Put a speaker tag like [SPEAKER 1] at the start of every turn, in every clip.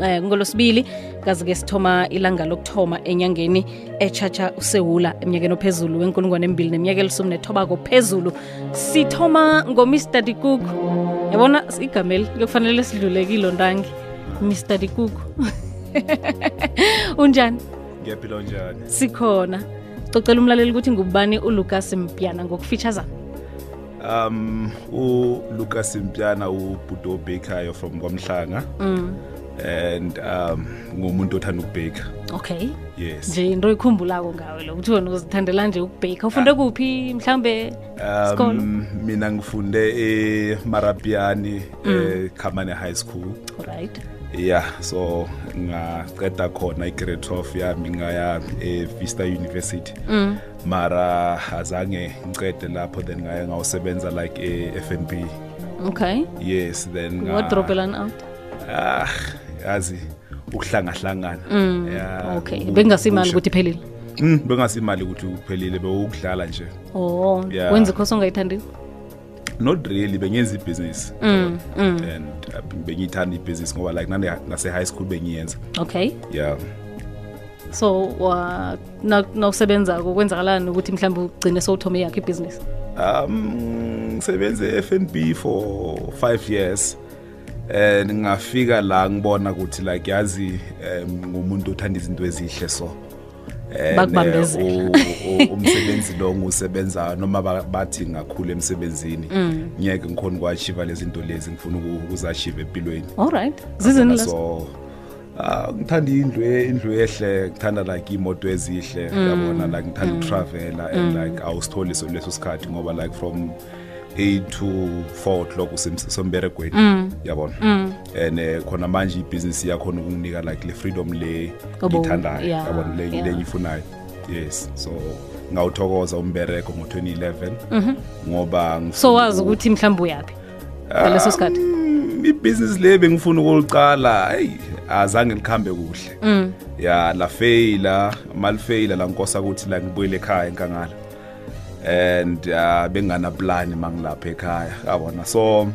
[SPEAKER 1] eh ngolosibili kazi ke sithoma ilanga lokuthoma enyangeni echacha usewula eminyakeni ophezulu wenkulungwane embili neminyaka elisumi nethobako phezulu. Sithoma ngo-mr cook yabona igameli kuyokufanele sidlule kilo ntangi? Mr dikuk. Unjani?
[SPEAKER 2] Ngiyaphila unjani
[SPEAKER 1] sikhona. Cocela umlaleli ukuthi ngubani ulucas mpiana ngokufeatureza
[SPEAKER 2] um uLucas Mpiana ubhudo obhekayo from kwamhlanga
[SPEAKER 1] mm.
[SPEAKER 2] And um ngumuntu othanda ukubheka.
[SPEAKER 1] Okay.
[SPEAKER 2] Yes.
[SPEAKER 1] Nje into oyikhumbulako ngawe lo ukuthi wena uzithandela nje ukubheka. Ufunde kuphi mhlawumbe Isikolo?
[SPEAKER 2] um mina ngifunde eMarapiani eKhamane High School.
[SPEAKER 1] Right
[SPEAKER 2] yeah so ngaqeda khona i-grade 12 yami ngaya eVista University.
[SPEAKER 1] Mm.
[SPEAKER 2] mara azange ngicede lapho then ngaya ngawusebenza like e-F&B
[SPEAKER 1] okay.
[SPEAKER 2] Yes then nga-
[SPEAKER 1] wadropelani out?
[SPEAKER 2] Ah. Yazi ukuhlangahlangana
[SPEAKER 1] Mm,
[SPEAKER 2] Yeah,
[SPEAKER 1] okay. Bengasimali ukuthi iphelile
[SPEAKER 2] Mm, bengasimali ukuthi uphelile bewukudlala nje.
[SPEAKER 1] Oh
[SPEAKER 2] Yeah.
[SPEAKER 1] wenza ikhosi ongayithandiko?
[SPEAKER 2] Not really bengenza ibhizinisi
[SPEAKER 1] Mm, mm.
[SPEAKER 2] and uh, bengiyithanda ibhizinisi ngoba like nane nase high school bengiyenza.
[SPEAKER 1] Okay.
[SPEAKER 2] Yeah
[SPEAKER 1] so wa na- nawusebenzako kwenzakalani ukuthi mhlawumbe ugcine sowuthome yakho ibhizinisi
[SPEAKER 2] um ngisebenze e-f n b for five years and ngafika la ngibona ukuthi like yazi um ngumuntu othanda izinto ezihle so
[SPEAKER 1] Bakubambezela.
[SPEAKER 2] eh, u- umsebenzi lo ngusebenza noma ba- bathi ngakhulu emsebenzini ngiyeke ngikhona ukwachiva lezi zinto lezi ngifuna uku- ukuzachiva empilweni.
[SPEAKER 1] Alright zizini lezo?
[SPEAKER 2] so ah ngithanda indlu e- indlu ehle ngithanda like imoto ezihle yabona like ngithanda ukutravela and like awusitholi so leso sikhathi ngoba like from 8 to 4 o'clock usemberegweni. Yabona? And eh, khona manje ibhizinisi yakhona ukunginika like le freedom le ngithandayo
[SPEAKER 1] yeah,
[SPEAKER 2] yabona? Le
[SPEAKER 1] yeah.
[SPEAKER 2] ngiyifunayo yes. So ngawuthokoza umbereko ngo-2011 ngoba ngifuna
[SPEAKER 1] so wazi ukuthi mhlawumbe uyaphi? Ngaleso sikhathi.
[SPEAKER 2] Mm, ibhizinisi le bengifuna ukuliqala hey azange likhambe kuhle.
[SPEAKER 1] Mm.
[SPEAKER 2] ya la faila malfaila la nkosa ukuthi la ngibuyele ekhaya enkangala and uh, bengana plan mangilapha ekhaya. Yabona? So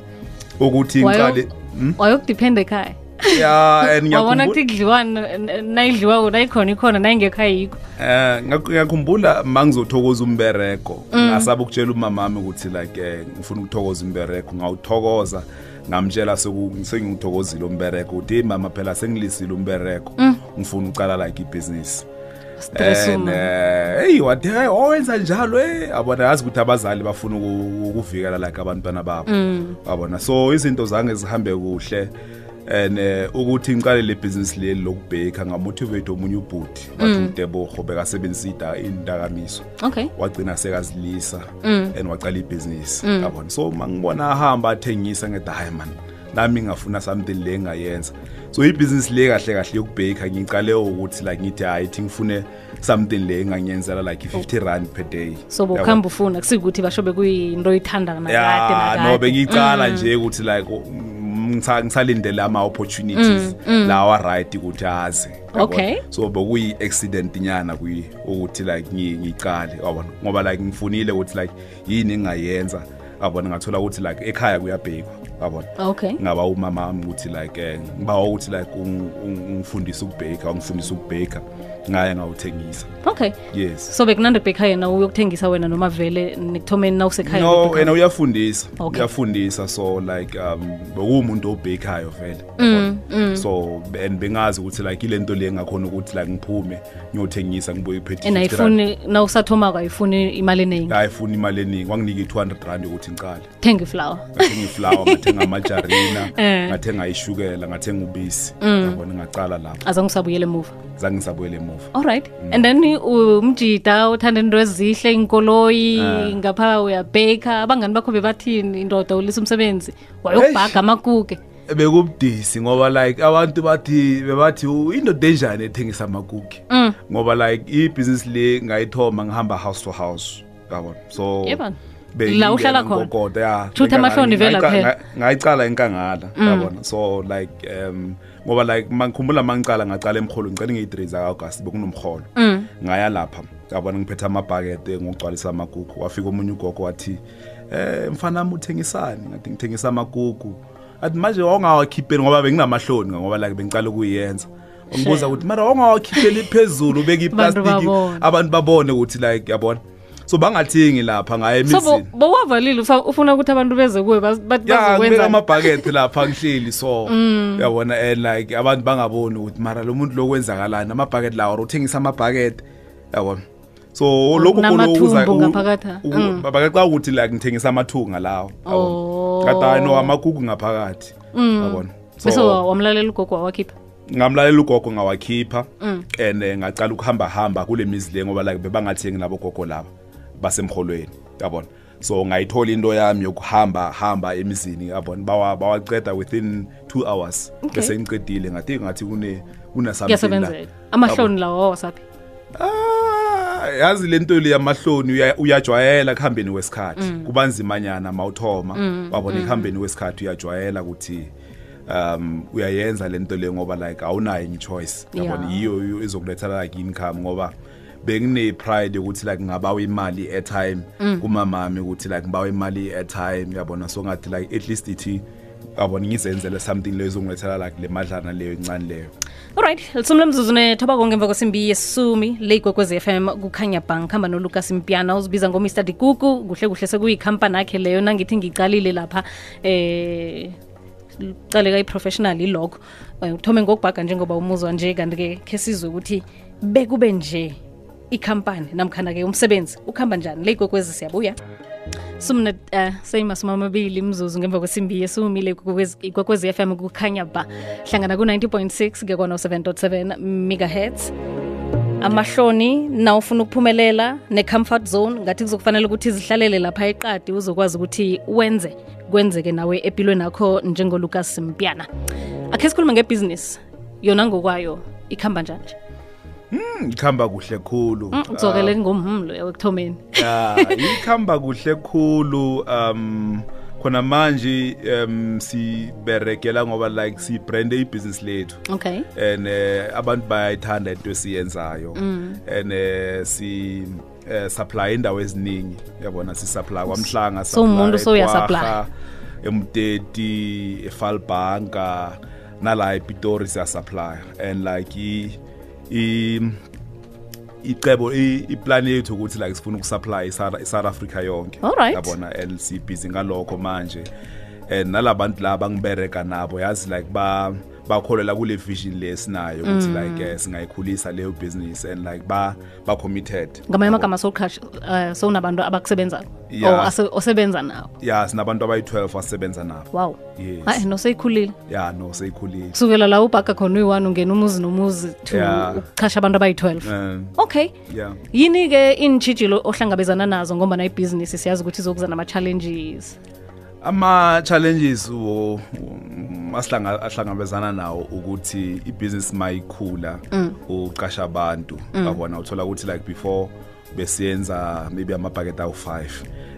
[SPEAKER 2] ukuthi ngiqale Hmm?
[SPEAKER 1] wayokudiphenda ekhaya.
[SPEAKER 2] Ya and
[SPEAKER 1] wabona
[SPEAKER 2] ukuthi
[SPEAKER 1] kuthi nayidliwa nayidliwako nayikhona ikhona nayingekho
[SPEAKER 2] ayikho. Um ngiyakhumbula ma ngizothokoza umbereko ngasaba ukutshela umamami ukuthi like eh, ngifuna ukuthokoza umbereko ngawuthokoza ngamtshela sengiwuthokozile umberego. Umbereko uthi mama phela sengilisile umbereko ngifuna ucala like ibhizinisi
[SPEAKER 1] stress
[SPEAKER 2] And,
[SPEAKER 1] uma
[SPEAKER 2] eh, hey wathi hey owenza njalo eh abona yazi ukuthi abazali bafuna uku- ukuvikela like abantwana babo. Abona so izinto zange zihambe kuhle. And eh, ukuthi ngiqale le business leli lokubheka ngamotivate omunye ubhuti wathi uDebogo bekasebenzisa indakamiso. Wagcina sekazilisa and waqala ibhizinisi. Yabona so mangibona ahamba athengisa ngethi hayi man nami ngafuna something le ngayenza so ibhizinisi le kahle kahle yokubheka ngiqale ukuthi like ngithi hayi thi ngifune something le ngangiyenzela like 50 rand per day.
[SPEAKER 1] So
[SPEAKER 2] Yabona?
[SPEAKER 1] bokuhamba ufuna kusikuthi basho bekuyinto oyithanda nakade
[SPEAKER 2] ya
[SPEAKER 1] nakade.
[SPEAKER 2] no bengicala nje ukuthi like mm, ngisa- ngisalindele ama opportunities lawa right ukuthi aze. Yabona?
[SPEAKER 1] Okay.
[SPEAKER 2] so bekuyi accident nyana kuyi ukuthi like ngi- ngicale. Yabona ngoba like ngifunile ukuthi like yini engayenza yabona ngathola ukuthi like ekhaya kuyabhekwa. Yabona
[SPEAKER 1] okay.
[SPEAKER 2] ngaba umama wami ukuthi like eh, ngibawa ukuthi like ung- ung- ungifundise ukubheka ungifundise ukubheka. Ngaya ngawuthengisa.
[SPEAKER 1] Okay.
[SPEAKER 2] Yes.
[SPEAKER 1] So bekunande bhekha yena uyokuthengisa wena noma vele nekuthomeni nawusekhaya
[SPEAKER 2] no
[SPEAKER 1] ubheka?
[SPEAKER 2] wena uyafundisa.
[SPEAKER 1] Okay.
[SPEAKER 2] uyafundisa so like um bekuwumuntu obhekayo vele.
[SPEAKER 1] Mm,
[SPEAKER 2] yabona? so and bengazi ukuthi like ile nto le ngakhona ukuthi like ngiphume ngiyothengisa ngibuye iphethe
[SPEAKER 1] and ayifuni nawusathomako ayifuni imali eningi?
[SPEAKER 2] Ayifuni imali eningi. Wanginika i-200 rand yokuthi ngicale.
[SPEAKER 1] Thenga iflower.
[SPEAKER 2] Ngathenga iflower ngathenga amajarina
[SPEAKER 1] Eh.
[SPEAKER 2] ngathenga ishukela ngathenga ubisi. Yabona ngacala lapho.
[SPEAKER 1] Aze ngisabuyele emuva.
[SPEAKER 2] Zange ngisabuyele emuva
[SPEAKER 1] alright and then umjida uthanda into ezihle inkoloyi
[SPEAKER 2] Ah.
[SPEAKER 1] ngapha uyabheka. Abangani bakho bebathini indoda ulisa umsebenzi. Wayokubhaga amakuke.
[SPEAKER 2] Bekubudisi ngoba like abantu bathi bebathi "U- indoda enjani ethengisa amakuki
[SPEAKER 1] Mm.
[SPEAKER 2] ngoba like ibhizinisi le ngayithoma ngihamba house to house yabona? So
[SPEAKER 1] La uhlala khona?
[SPEAKER 2] ya
[SPEAKER 1] Shouthi amahloni vela phela.
[SPEAKER 2] nga- ngayicala enkangala yabona? So like um ngoba like mangikhumbula mangicala ngacala emholo ngicela ngeyi-3 zaka-august bekunomholo
[SPEAKER 1] Mm.
[SPEAKER 2] ngaya lapha yabona ngiphethe amabhakede ngokugcwalisa amagugu. Wafika omunye ugogo wathi eh mfana wami uthengisani? Ngathi ngithengisa amagugu. Athi manje wawungawakhipheli ngoba benginamahloni ngoba like bengicala ukuyenza. Ngibuza ukuthi mara wawungawakhipheli phezulu
[SPEAKER 1] Abantu
[SPEAKER 2] iplastiki? abantu babone ukuthi like yabona so bangathingi lapha ngaye
[SPEAKER 1] so bo-
[SPEAKER 2] emizini
[SPEAKER 1] bowavalile ufa- ufuna ukuthi abantu beze kuwe baz- bathi
[SPEAKER 2] ya ngibeka
[SPEAKER 1] bazokwenza
[SPEAKER 2] amabhakethi lapha ngihleli so
[SPEAKER 1] Mm.
[SPEAKER 2] yabona and like abantu bangaboni ukuthi mara lo muntu lokwenzakalani amabhakethi lawa uthengisa amabhakethi yabona so lokho
[SPEAKER 1] Kunamathumbu ngaphakathi, mm.
[SPEAKER 2] babake xa ukuthi like ngithengisa amathunga lawo
[SPEAKER 1] Oh.
[SPEAKER 2] kade hayi no amagugu ngaphakathi yabona
[SPEAKER 1] bese
[SPEAKER 2] so
[SPEAKER 1] wa- wamlalela ugogo wawakhipha
[SPEAKER 2] ngamlalela ugogo ngawakhipha
[SPEAKER 1] Mm.
[SPEAKER 2] and eh, ngacala ukuhamba hamba kule mizi le ngoba like bebangathengi labo gogo laba. Basemholweni yabona? So ngayithola into yami yokuhamba hamba emizini yabona? Bawa bawaceda within two hours.
[SPEAKER 1] Okay.
[SPEAKER 2] bese ngicedile ngathi ngathi kune kuna something
[SPEAKER 1] la. Amahloni lawo sapi?
[SPEAKER 2] Ah, yazi lento le yamahloni uya- uyajwayela kuhambeni wesikhathi kuba nzimanyana mawuthoma. Wabona ekuhambeni wesikhathi uyajwayela ukuthi um uyayenza le nto le ngoba like awunayo enye choice. Yabona?
[SPEAKER 1] Yeah.
[SPEAKER 2] yiyo izokulethela like income ngoba pride ukuthi like ngabawa imali i-airtime kumamami ukuthi like ngibawa imali i-airtime yabona so ngathi like at least ithi yabona ngizenzele something leyo izongilethela like le madlana leyo encane leyo.
[SPEAKER 1] Alright lisumi lemzuzu konke emva kwesimbi yesumi le ikwekwezi FM kukhanya bank. Hamba nolucas mpiana uzibiza ngomr. Dikuku kuhle kuhle sekuyikhampani akhe leyo. Nangithi ngicalile lapha eh caleka i-professional ilokho Eh, uthome ngokubhaga njengoba umuzwa nje. Kanti-ke khe sizwe ukuthi bekube nje ikhampani namkhana-ke umsebenzi ukuhamba njani? Le ikwekwezi siyabuya. Sumne uh, seyimasumi amabili imzuzu ngemva kwesimbi yesumile ikwekwezi FM kukhanya ba. Hlangana ku-90.6 ke kwana-7.7 megahertz. Amahloni na ufuna ukuphumelela ne-comfort zone ngathi kuzokufanele ukuthi zihlalele lapha eqadi uzokwazi ukuthi wenze kwenzeke nawe empilweni akho njengolukas mpiana. Akhe sikhulume ngebhizinisi yona ngokwayo ikhamba njani
[SPEAKER 2] ikhamba kuhle khulu.
[SPEAKER 1] Mm, kuzokele ngomhumlo ekuthomeni.
[SPEAKER 2] Ya ikhamba kuhle khulu um khona manje um siberegela ngoba like sibrande ibhizinisi lethu.
[SPEAKER 1] Okay.
[SPEAKER 2] And uh, abantu bayayithanda into esiyenzayo. And uh, si uh, supply indawo eziningi. Yabona si supply kwamhlanga
[SPEAKER 1] So umuntu so uya supply.
[SPEAKER 2] emteti efalbanka nala epitori siya supply and like icebo i- iplan yethu ukuthi like sifuna ukusupply i-South i-South Africa yonke
[SPEAKER 1] Alright.
[SPEAKER 2] yabona and sibhizi ngalokho manje and nalabantu laba ngibereka nabo yazi like ba bakholela kule vision lesinayo ukuthi like uh, singayikhulisa leyo business and like ba ba committed.
[SPEAKER 1] Ngamanye amagama uh, sowunabantu abakusebenzayo
[SPEAKER 2] Yeah.
[SPEAKER 1] or ase- osebenza nabo.
[SPEAKER 2] Ya sinabantu abayi-12 asebenza nabo.
[SPEAKER 1] Wow.
[SPEAKER 2] Yes.
[SPEAKER 1] hayi noseyikhulile
[SPEAKER 2] ya no seyikhulile.
[SPEAKER 1] Kusukela la ubhaka khona uyi-one ungena umuzi nomuzi to
[SPEAKER 2] Yeah.
[SPEAKER 1] ukuchasha abantu abayi-12
[SPEAKER 2] um
[SPEAKER 1] okay.
[SPEAKER 2] Yeah.
[SPEAKER 1] Yini-ke iintshijilo ohlangabezana nazo ngoba na ibhizinisi siyazi ukuthi izokuza nama-challenges
[SPEAKER 2] ama-challenges wo- wo- asihlanga- ahlangabezana nawo ukuthi ibhizinisi mayikhula uqasha abantu. Yabona uthola ukuthi like before besiyenza maybe amabhaket awu-5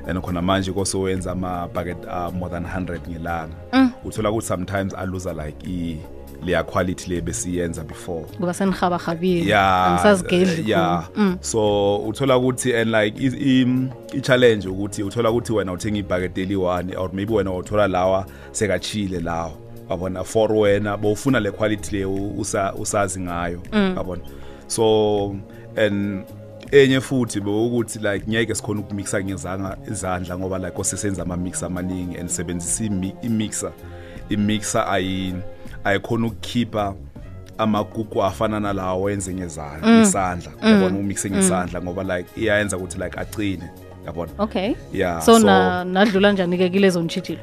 [SPEAKER 2] and khona manje kosowenza amabhaket a-more than 100 ngelanga. Uthola ukuthi sometimes aluza like i- leya quality le besiyenza before.
[SPEAKER 1] Kuba senihabahabile angisazigedli
[SPEAKER 2] yeah so uthola ukuthi and like i-challenge ukuthi uthola ukuthi wena uthenga ibhaketeli one or maybe wena uthola lawa sekachile lawo. Wabona for wena bowufuna le quality le usa- usazi ngayo. Wabona. So and enye futhi bewukuthi like ngeke sikhona ukumixa ngezanga izandla ngoba like osesenza ama-mix amaningi and sebenzisa imi- i-mixer. I-mixer ayi ayikhona ukukhipha amagugu afana nalawo wenze ngezandla isandla. Yabona umixe ngesandla ngoba like iyayenza ukuthi like aqine yabona?
[SPEAKER 1] Okay.
[SPEAKER 2] Yeah,
[SPEAKER 1] so,
[SPEAKER 2] so-
[SPEAKER 1] na nadlula njani-ke kilezo ntshijilo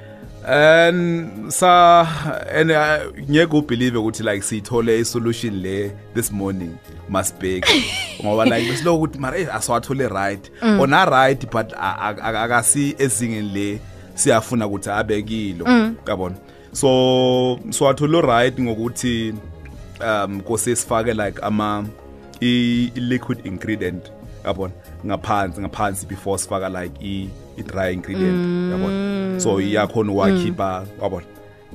[SPEAKER 2] and sa and uh, ngeke ubelieve ukuthi like siyithole isolution le this morning masbek ngoba like besiloko ukuthi mara eh, asiwathole right. Ona right but a- a- a- akasi ezingeni le siyafuna ukuthi abekilo. Yabona? So siwathole right ngokuthi um kose sifake like ama i i- liquid ingredient yabona? Ngaphansi ngaphansi before sifaka like i i dry ingredient yabona? So iyakhona uwakhipha wabona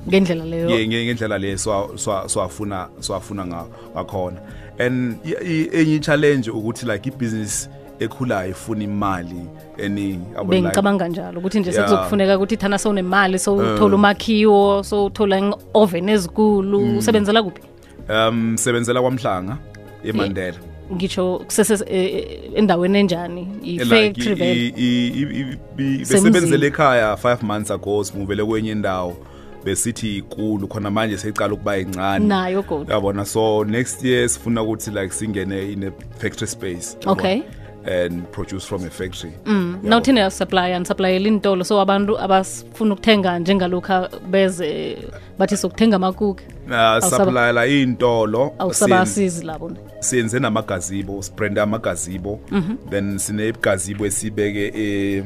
[SPEAKER 1] ngendlela leyo?
[SPEAKER 2] Ye- nge- ngendlela le swa- swa- swafuna swafuna nga- ngakhona. And i- i- enye challenge ukuthi like ibusiness ekhulayo ifuna imali eningi yabo, like-
[SPEAKER 1] bengicabanga njalo ukuthi nje
[SPEAKER 2] Yeah.
[SPEAKER 1] sekuzokufuneka ukuthi thana sowunemali sowuthola umakhiwo sowuthola i-oven ezikulu usebenzela kuphi?
[SPEAKER 2] Um sebenzela kwamhlanga eMandela.
[SPEAKER 1] Ngitsho kusese eh, endaweni enjani? I-factory
[SPEAKER 2] like
[SPEAKER 1] vele
[SPEAKER 2] i- i- i- i- i-
[SPEAKER 1] Semzini.
[SPEAKER 2] besebenzele ekhaya 5 months ago simuvele kwenye indawo besithi ikulu khona manje seyicala ukuba incane
[SPEAKER 1] nayo godu.
[SPEAKER 2] Yabona so next year sifuna ukuthi like singene in a factory space yabona,
[SPEAKER 1] Okay.
[SPEAKER 2] And produce from a factory.
[SPEAKER 1] Na uthini yasupplya nisuplayela intolo so abantu abafuna ukuthenga njengalokhu beze bathi sokuthenga amakuki.
[SPEAKER 2] Uh,
[SPEAKER 1] Awusaba-
[SPEAKER 2] supplyela iy'ntolo
[SPEAKER 1] awusabasizi labo.
[SPEAKER 2] senze namagazibo sibrande amagazibo then sinegazibo esibeke e-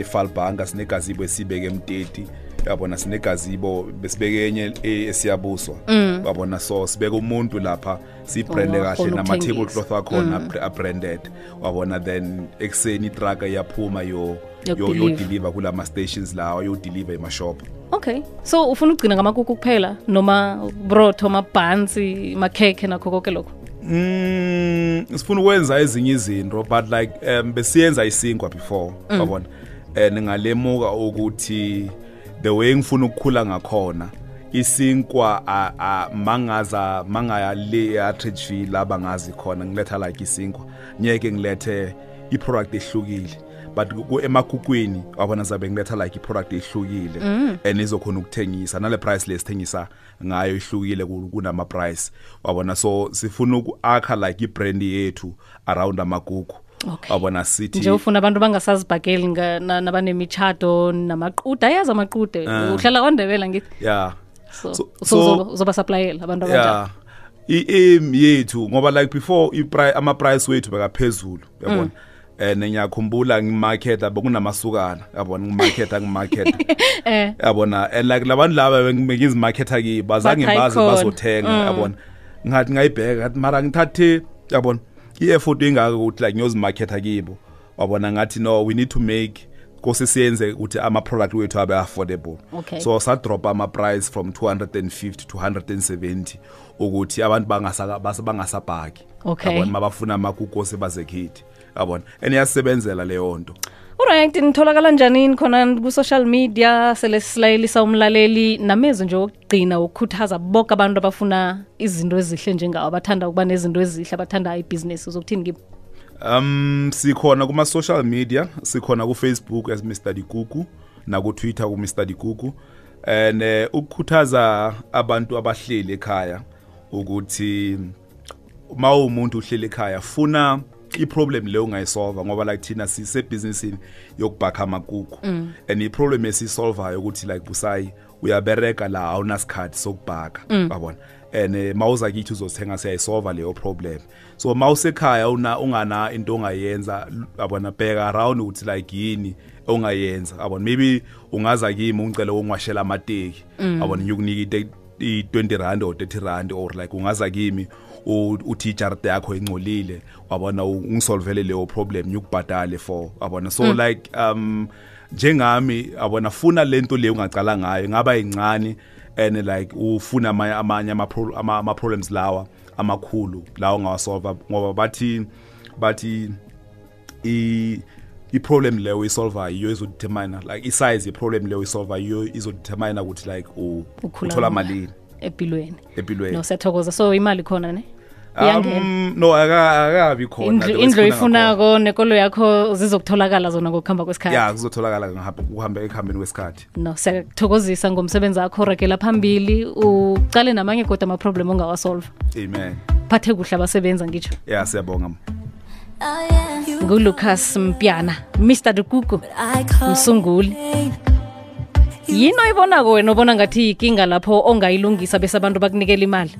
[SPEAKER 2] efalbanga sinegazibo esibeke emteti. Yabona sinegazibo besibeke enye esiyabuswa. Mm. yabona so sibeke umuntu lapha siyibrande
[SPEAKER 1] Oh,
[SPEAKER 2] kahle nama-table cloth akhona mm. abranded. Wabona then ekuseni itraka iyaphuma yo
[SPEAKER 1] Yokudeliver.
[SPEAKER 2] kula kulama stations lawa yodeliver emashop.
[SPEAKER 1] Okay. So ufuna ukugcina ngamakuku kuphela noma brotho amabhansi makhekhe nakho konke lokho?
[SPEAKER 2] Mm, sifuna ukwenza ezinye izinto but like um besiyenza isinkwa before yabona and ngalemuka ukuthi the way ngifuna ukukhula ngakhona. Isinkwa a- a- mangaza mangaya le Atteridgeville laba ngazi khona ngiletha like isinkwa. Nyeke ngilethe iproduct ehlukile. But ku- emakukwini wabona zabe ngiletha like iproduct ehlukile. And izokhona ukuthengisa. Nale price lesithengisa ngayo ihlukile ku- kunama price. Wabona so sifuna ukuakha like ibrand yethu around amagugu
[SPEAKER 1] Okay.
[SPEAKER 2] wabona sithi
[SPEAKER 1] nje ufuna abantu bangasazibhakeli nga- na- nabanemitshato namaqude ayazi amaqude uhlala kwandebela ngithi.
[SPEAKER 2] Yeah
[SPEAKER 1] so
[SPEAKER 2] So-
[SPEAKER 1] so
[SPEAKER 2] so-
[SPEAKER 1] uzoba- uzobasuplayela abantu abanjalo.
[SPEAKER 2] Yeah i-aim yethu ngoba like before ama-price wethu bekaphezulu yabona? And ngiyakhumbula ngimaketha bekunamasukana yabona? Ngimakhetha ngimarketa
[SPEAKER 1] eh.
[SPEAKER 2] Yabona? And like labantu laba bengizimaketha kibo azange
[SPEAKER 1] bazi
[SPEAKER 2] baze bazothenga yabona? Ngathi ngayibheka ngathi mara ngithathe yabona i-effort engaka ukuthi like ngiyozimarketa kibo. Wabona ngathi no we need to make kose siyenze ukuthi ama-product wethu abe affordable.
[SPEAKER 1] Okay.
[SPEAKER 2] so sadropa ama-price from 250 to 170 ukuthi abantu bangasabhaki.
[SPEAKER 1] Okay.
[SPEAKER 2] yabona mabafuna amakukose bazekhithi yabona? And iyasebenzela leyo nto.
[SPEAKER 1] Alright, nitholakala njani khona ku-social media sele silayelisa umlaleli namezwi nje wokugcina ukukhuthaza boke abantu abafuna izinto ezihle njengawo abathanda ukuba nezinto ezihle abathanda ibhizinisi uzokuthini kibo
[SPEAKER 2] Um sikhona kuma social media sikhona ku Facebook as Mr Dikuku na ku Twitter ku Mr Dikuku. And uh, ukukhuthaza abantu abahleli ekhaya ukuthi uma umuntu uhleli ekhaya funa iproblem leyo ungayisolva ngoba like thina sisebusinessini yokubhakha amakuku and iproblem esisolvayo ukuthi like busayi uyabereka la awunasikhathi sokubhaka yabona? And eh, mawuza kithi uzothenga siyayisolva leyo problem. So mawusekhaya una ungana into ongayenza yabona? Bheka around ukuthi like yini ongayenza yabona? Maybe ungaza kimi ungicela ungwashela amateki yabona? Ngikunika ite- i-20 rand or 30 rand or like ungaza kimi u- uthi ijarde yakho ingcolile wabona u- ungisolvele leyo problem ngikubhadale for wabona. So like um njengami wabona funa lento leyo ungacala ngayo ngaba incane and like ufuna amanye amanye ama-pro- ama ama problems lawa amakhulu lawa ungawasolva ngoba bathi bathi i i-problem leyo uyisolvayo iyo izodetermine like isize ye-problem leyo uyisolvayo iyo izodetermine ukuthi like u-
[SPEAKER 1] Ukhula
[SPEAKER 2] uthola
[SPEAKER 1] kanjani.
[SPEAKER 2] malini.
[SPEAKER 1] Empilweni.
[SPEAKER 2] Empilweni.
[SPEAKER 1] No siyathokoza. So imali khona ne?
[SPEAKER 2] Um no aka- akabi khona
[SPEAKER 1] indlu oyifunako nekolo yakho zizokutholakala zona ngokuhamba kwesikhathi?
[SPEAKER 2] Ya kuzotholakala kuhambe ekuhambeni kwesikhathi.
[SPEAKER 1] No siyakuthokozisa ngomsebenzi akho ragela phambili. Ucale namanye kodwa amaproblem ongawasolva
[SPEAKER 2] amen.
[SPEAKER 1] Phathe kuhle abasebenza ngitsho.
[SPEAKER 2] Ya siyabonga
[SPEAKER 1] ngulucas mpiana mr dukuku msunguli yini oyibonako wena obona ngathi yikinga lapho ongayilungisa bese abantu bakunikela imali